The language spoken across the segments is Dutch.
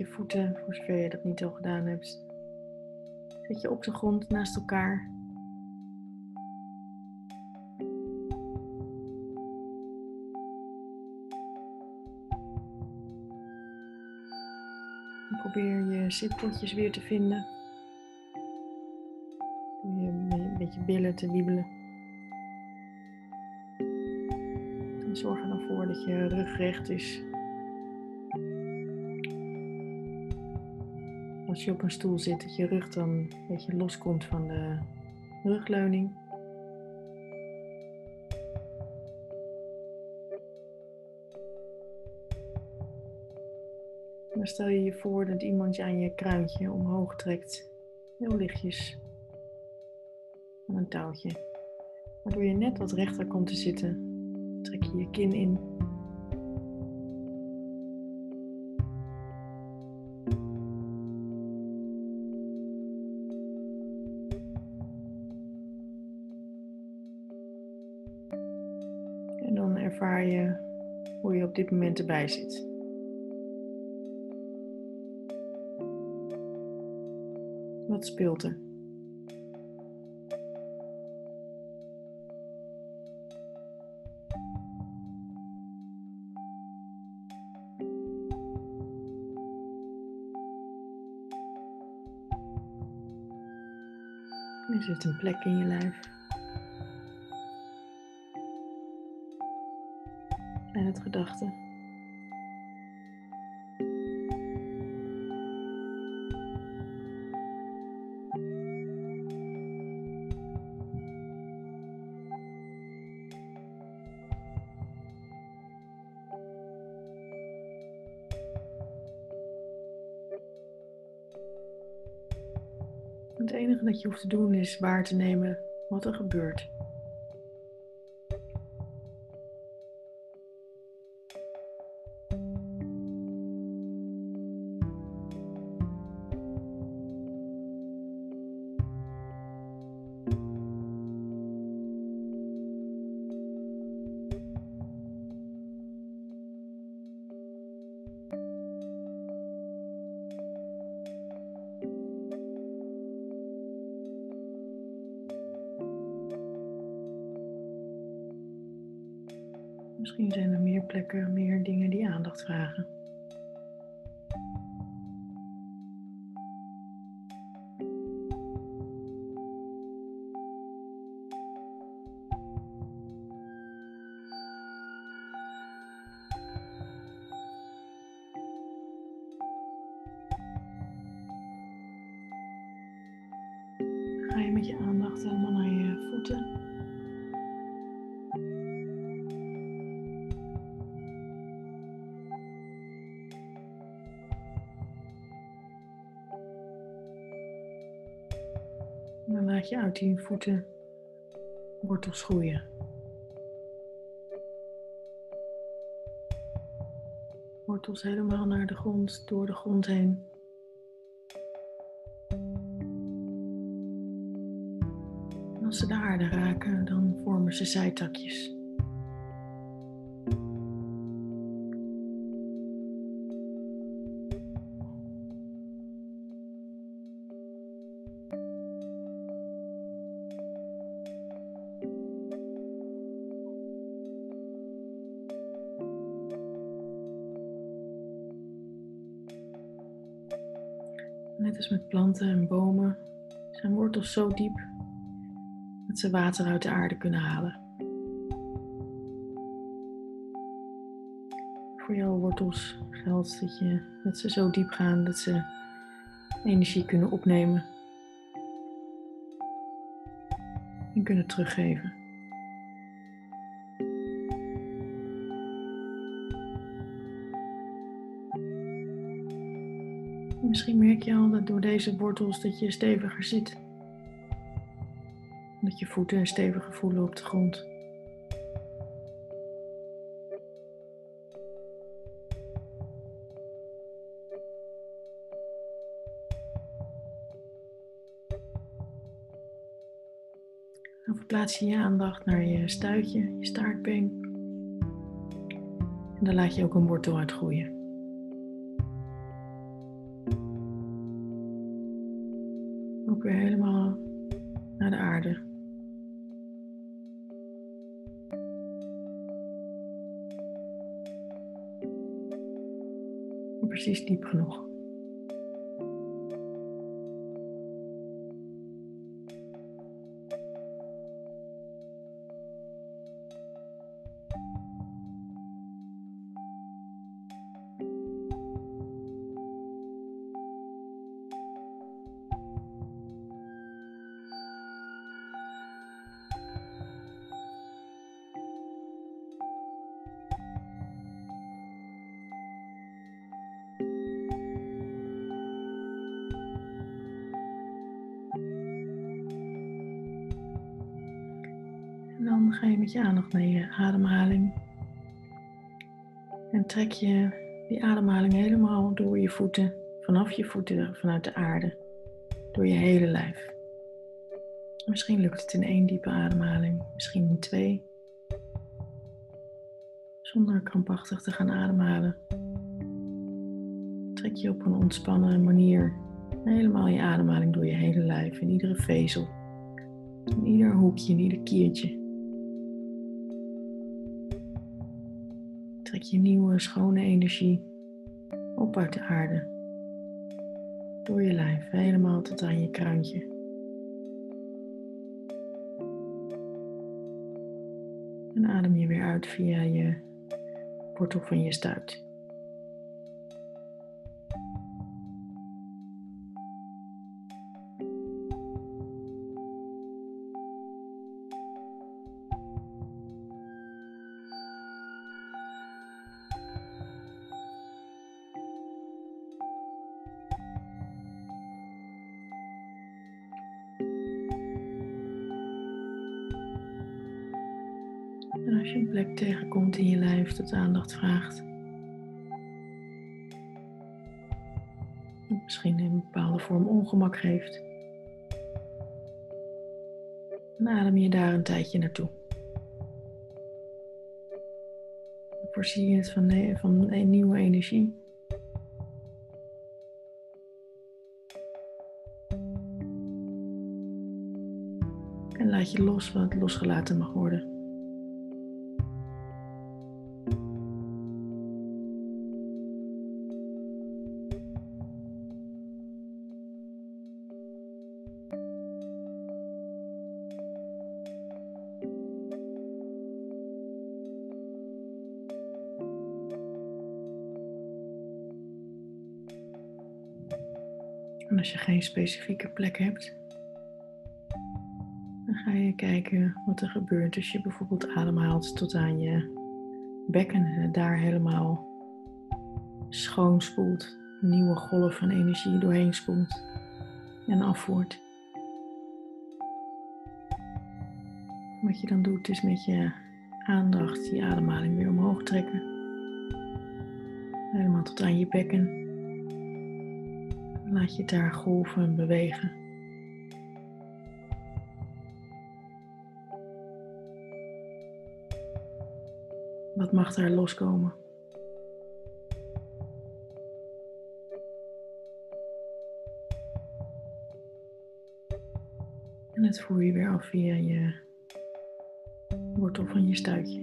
Je voeten, voor zover je dat niet al gedaan hebt, zet je op de grond naast elkaar. En probeer je zitpotjes weer te vinden. Je een beetje billen te wiebelen. En zorg er dan voor dat je rug recht is. Als je op een stoel zit, dat je rug dan een beetje loskomt van de rugleuning. Dan stel je je voor dat iemand je aan je kruintje omhoog trekt, heel lichtjes, aan een touwtje. Waardoor je net wat rechter komt te zitten. Trek je je kin in. Dit moment erbij zit. Wat speelt er? Er zit een plek in je lijf. En het gedachte. Het enige dat je hoeft te doen is waar te nemen wat er gebeurt. Misschien zijn er meer plekken, meer dingen die aandacht vragen. Dan laat je uit die voeten wortels groeien. Wortels helemaal naar de grond, door de grond heen. En als ze de aarde raken, dan vormen ze zijtakjes. Net als met planten en bomen zijn wortels zo diep dat ze water uit de aarde kunnen halen. Voor jouw wortels geldt dat, je, dat ze zo diep gaan dat ze energie kunnen opnemen en kunnen teruggeven. Je al dat door deze wortels dat je steviger zit. Dat je voeten steviger voelen op de grond. Dan verplaats je je aandacht naar je stuitje, je staartbeen. En dan laat je ook een wortel uitgroeien. Weer helemaal naar de aarde. Precies diep genoeg. En dan ga je met je aandacht naar je ademhaling. En trek je die ademhaling helemaal door je voeten, vanaf je voeten, vanuit de aarde, door je hele lijf. Misschien lukt het in één diepe ademhaling, misschien in twee. Zonder krampachtig te gaan ademhalen. Trek je op een ontspannen manier helemaal je ademhaling door je hele lijf, in iedere vezel, in ieder hoekje, in ieder kiertje. Je nieuwe, schone energie op uit de aarde. Door je lijf, helemaal tot aan je kruintje. En adem je weer uit via je wortel van je stuit. Tegenkomt in je lijf dat aandacht vraagt, misschien in een bepaalde vorm ongemak geeft, adem je daar een tijdje naartoe. Voorzie je het van, van nieuwe energie. En laat je los wat losgelaten mag worden. Als je geen specifieke plek hebt, dan ga je kijken wat er gebeurt als je bijvoorbeeld ademhaalt tot aan je bekken en daar helemaal schoonspoelt, een nieuwe golf van energie doorheen spoelt en afvoert. Wat je dan doet is met je aandacht die ademhaling weer omhoog trekken. Helemaal tot aan je bekken. Laat je daar golven en bewegen. Wat mag daar loskomen? En het voer je weer af via je wortel van je stuitje.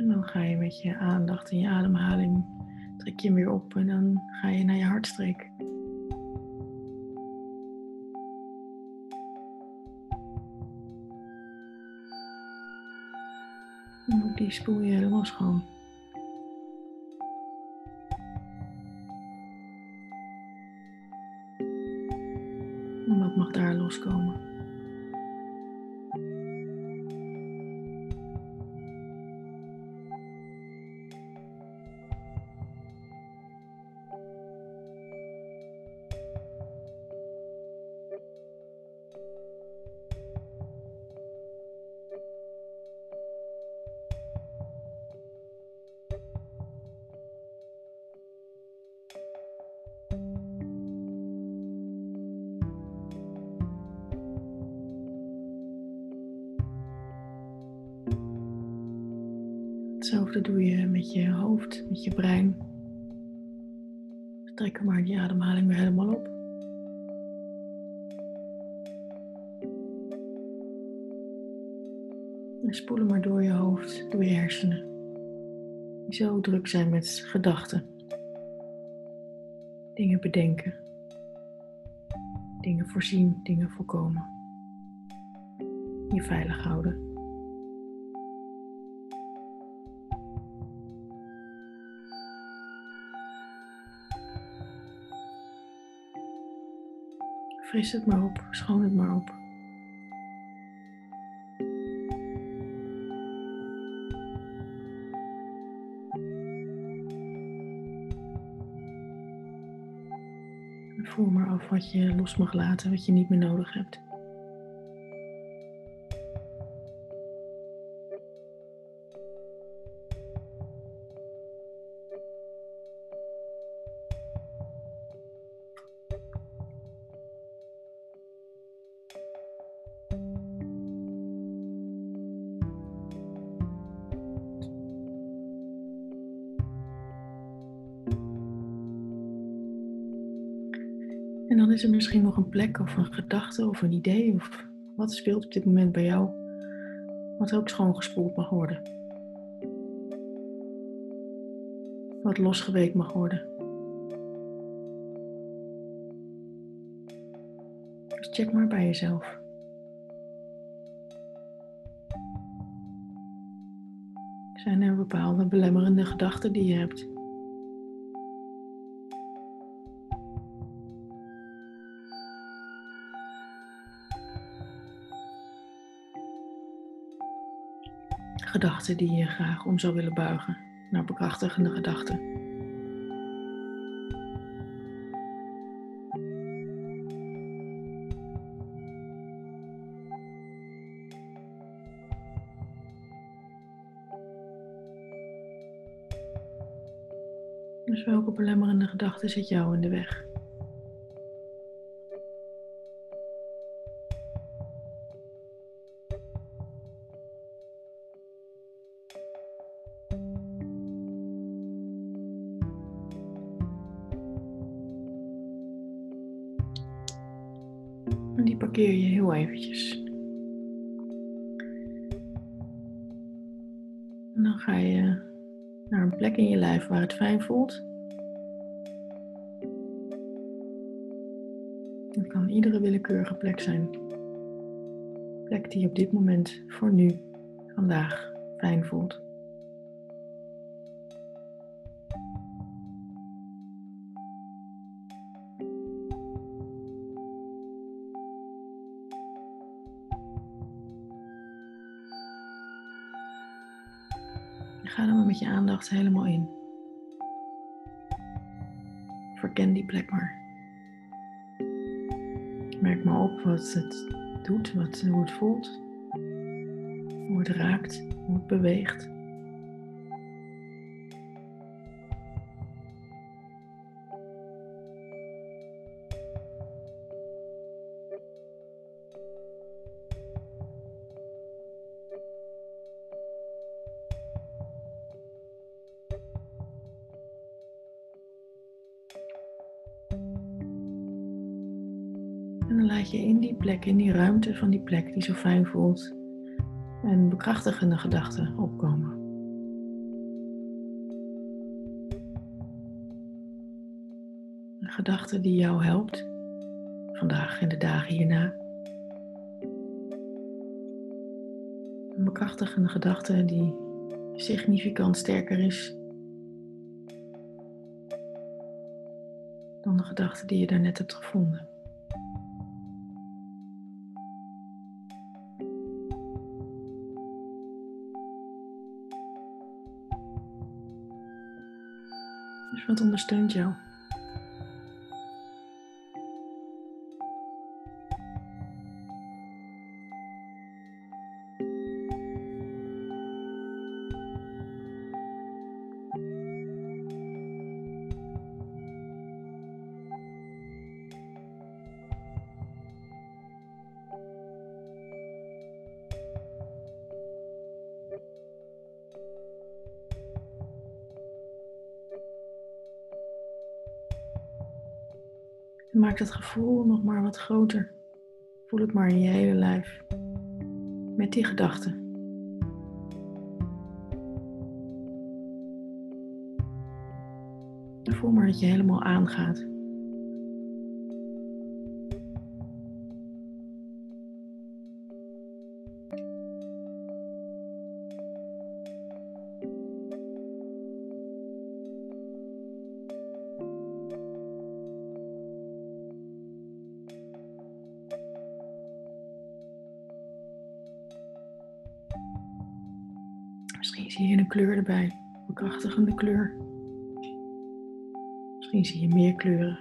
En dan ga je met je aandacht en je ademhaling, trek je hem weer op en dan ga je naar je hartstreek. En ook die spoel je helemaal schoon. Hetzelfde doe je met je hoofd, met je brein. Trek maar die ademhaling weer helemaal op. En spoel hem maar door je hoofd, door je hersenen. Die zo druk zijn met gedachten. Dingen bedenken. Dingen voorzien, dingen voorkomen. Je veilig houden. Fris het maar op, schoon het maar op. voel maar af wat je los mag laten, wat je niet meer nodig hebt. Is er misschien nog een plek of een gedachte of een idee of wat speelt op dit moment bij jou, wat ook schoongespoeld mag worden. Wat losgeweekt mag worden. Dus check maar bij jezelf. Zijn er bepaalde belemmerende gedachten die je hebt? Gedachten die je graag om zou willen buigen naar bekrachtigende gedachten. Dus welke belemmerende gedachte zit jou in de weg? Het kan iedere willekeurige plek zijn. Plek die op dit moment, voor nu, vandaag, fijn voelt. Ga er maar met je aandacht helemaal in. Verken die plek maar. Merk maar op wat het doet, wat, hoe het voelt, hoe het raakt, hoe het beweegt. In die ruimte van die plek die zo fijn voelt, een bekrachtigende gedachte opkomen. Een gedachte die jou helpt, vandaag en de dagen hierna. Een bekrachtigende gedachte die significant sterker is dan de gedachte die je daarnet hebt gevonden. Ondersteunt jou? Maak dat gevoel nog maar wat groter. Voel het maar in je hele lijf. Met die gedachten. Voel maar dat je helemaal aangaat. Misschien zie je een kleur erbij, bekrachtigende kleur. Misschien zie je meer kleuren.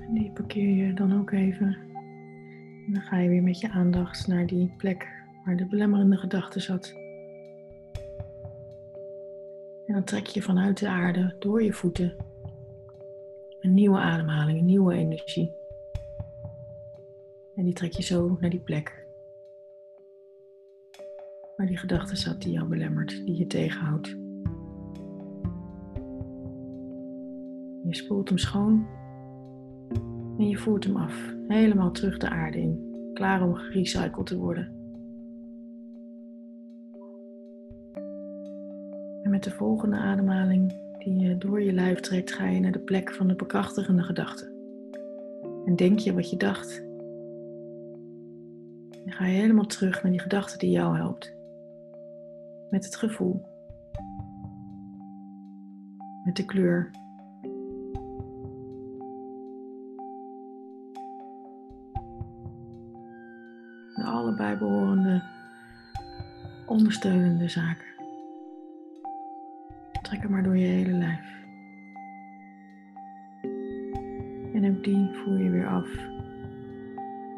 En die parkeer je dan ook even. En dan ga je weer met je aandacht naar die plek waar de belemmerende gedachte zat. En dan trek je vanuit de aarde door je voeten een nieuwe ademhaling, een nieuwe energie. En die trek je zo naar die plek waar die gedachte zat die jou belemmert, die je tegenhoudt. Je spoelt hem schoon en je voert hem af, helemaal terug de aarde in, klaar om gerecycled te worden. Met de volgende ademhaling die je door je lijf trekt, ga je naar de plek van de bekrachtigende gedachte. En denk je wat je dacht. Dan ga je helemaal terug naar die gedachte die jou helpt. Met het gevoel. Met de kleur. De allebei behorende ondersteunende zaken. Maar door je hele lijf. En ook die voer je weer af.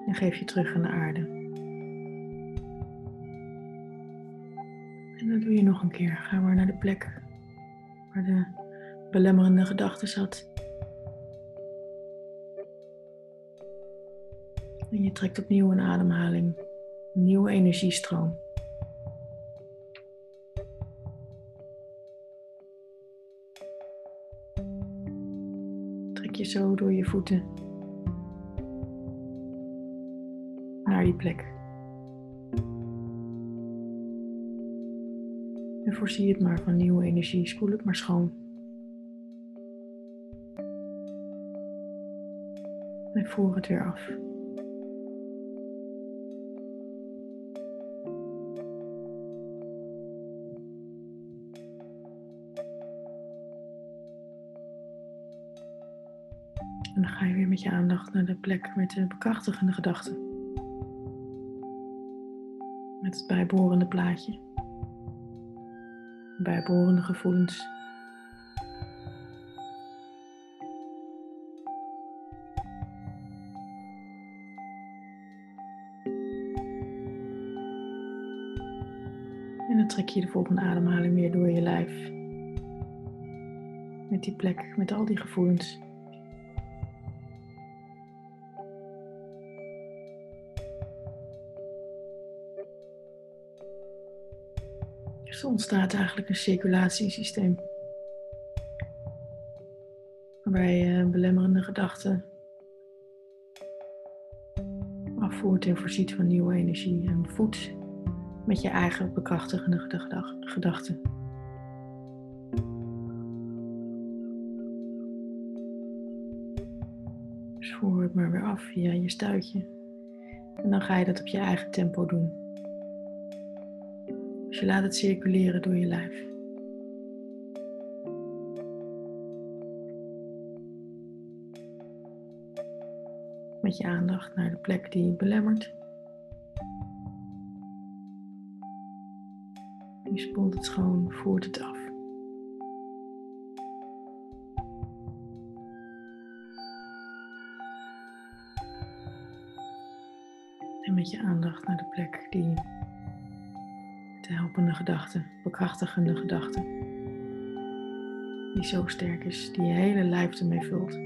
En geef je terug aan de aarde. En dat doe je nog een keer. Ga maar naar de plek waar de belemmerende gedachte zat. En je trekt opnieuw een ademhaling, een nieuwe energiestroom. Zo door je voeten naar die plek. En voorzie het maar van nieuwe energie. Spoel het maar schoon. En voer het weer af. En dan ga je weer met je aandacht naar de plek met de bekrachtigende gedachten. Met het bijbehorende plaatje. Bijbehorende gevoelens. En dan trek je de volgende ademhaling weer door je lijf. Met die plek, met al die gevoelens. Ontstaat eigenlijk een circulatiesysteem. Waarbij je belemmerende gedachten afvoert en voorziet van nieuwe energie en voedt met je eigen bekrachtigende gedachten. Dus voer het maar weer af via je stuitje. En dan ga je dat op je eigen tempo doen. Je laat het circuleren door je lijf. Met je aandacht naar de plek die je belemmert. Je spoelt het schoon, voert het af. En met je aandacht naar de plek die de helpende gedachten, bekrachtigende gedachten, die zo sterk is, die je hele lijf ermee vult.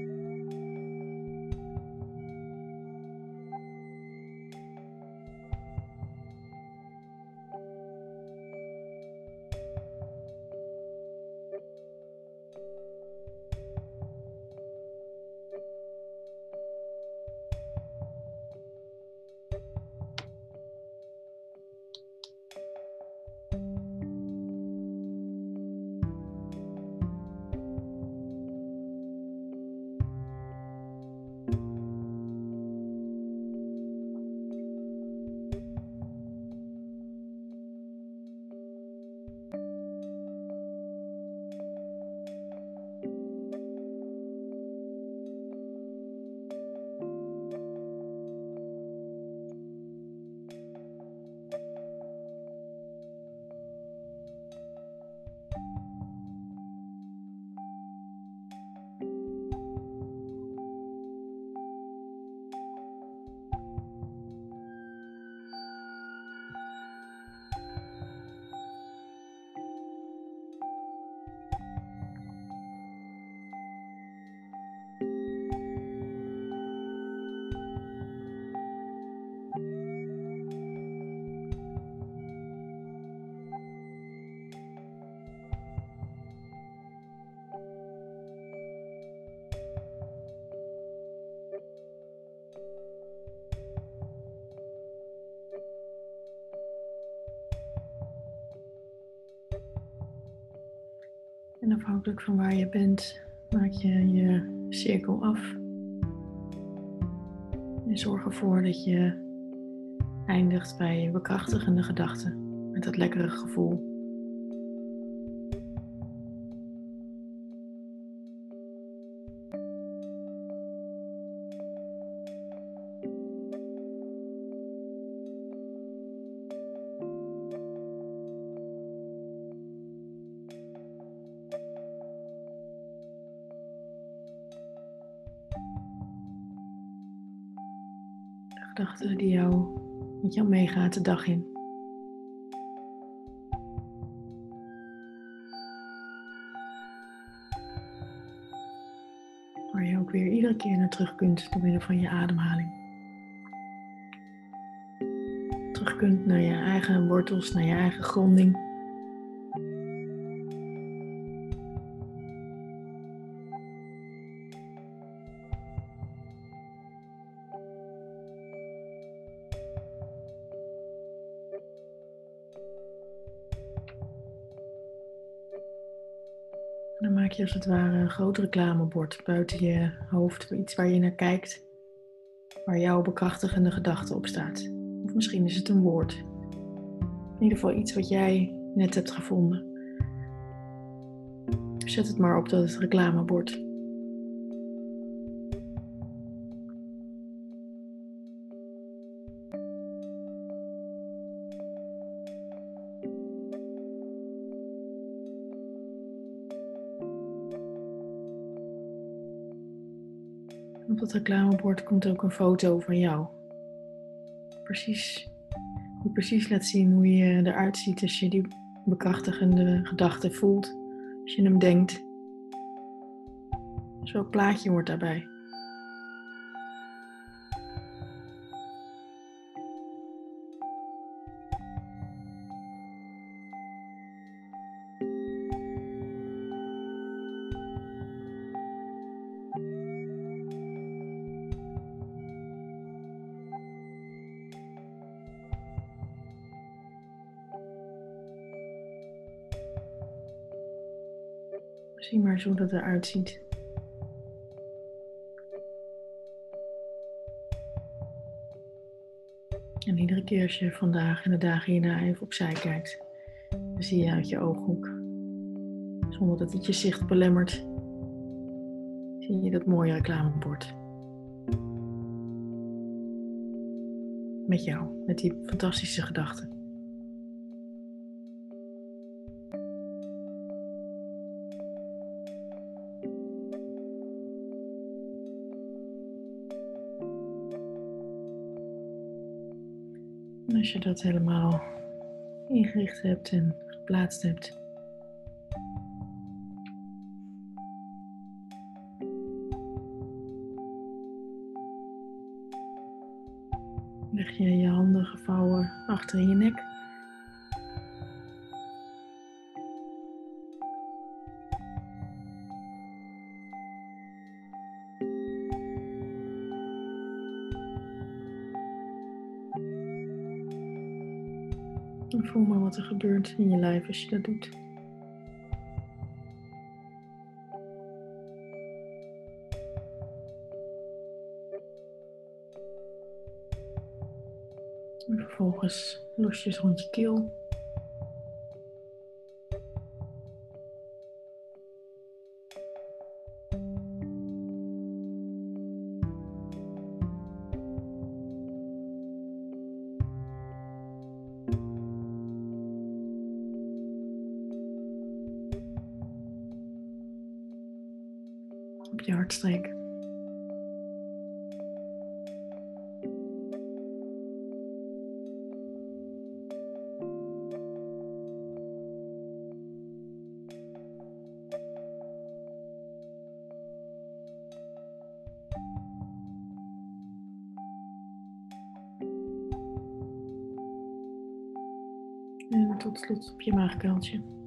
En afhankelijk van waar je bent, maak je je cirkel af. En zorg ervoor dat je eindigt bij bekrachtigende gedachten met dat lekkere gevoel. Die jou, met jou meegaat de dag in. Waar je ook weer iedere keer naar terug kunt door middel van je ademhaling. Terug kunt naar je eigen wortels, naar je eigen gronding. Je als het ware een groot reclamebord buiten je hoofd, iets waar je naar kijkt, waar jouw bekrachtigende gedachte op staat. Of misschien is het een woord. In ieder geval iets wat jij net hebt gevonden. Zet het maar op dat reclamebord. Op het reclamebord komt ook een foto van jou. Precies, die precies laat zien hoe je eruit ziet als je die bekrachtigende gedachte voelt. Als je hem denkt. Zo'n plaatje hoort daarbij. Eens hoe dat eruit ziet. En iedere keer als je vandaag en de dagen hierna even opzij kijkt, dan zie je uit je ooghoek, zonder dat het je zicht belemmert, zie je dat mooie reclamebord. Met jou, met die fantastische gedachten. als je dat helemaal ingericht hebt en geplaatst hebt. Leg je je handen gevouwen achter je nek. Gebeurt in je lijf als je dat doet. En vervolgens losjes rond je keel. Op je hartstreek. En tot slot op je maagkuiltje.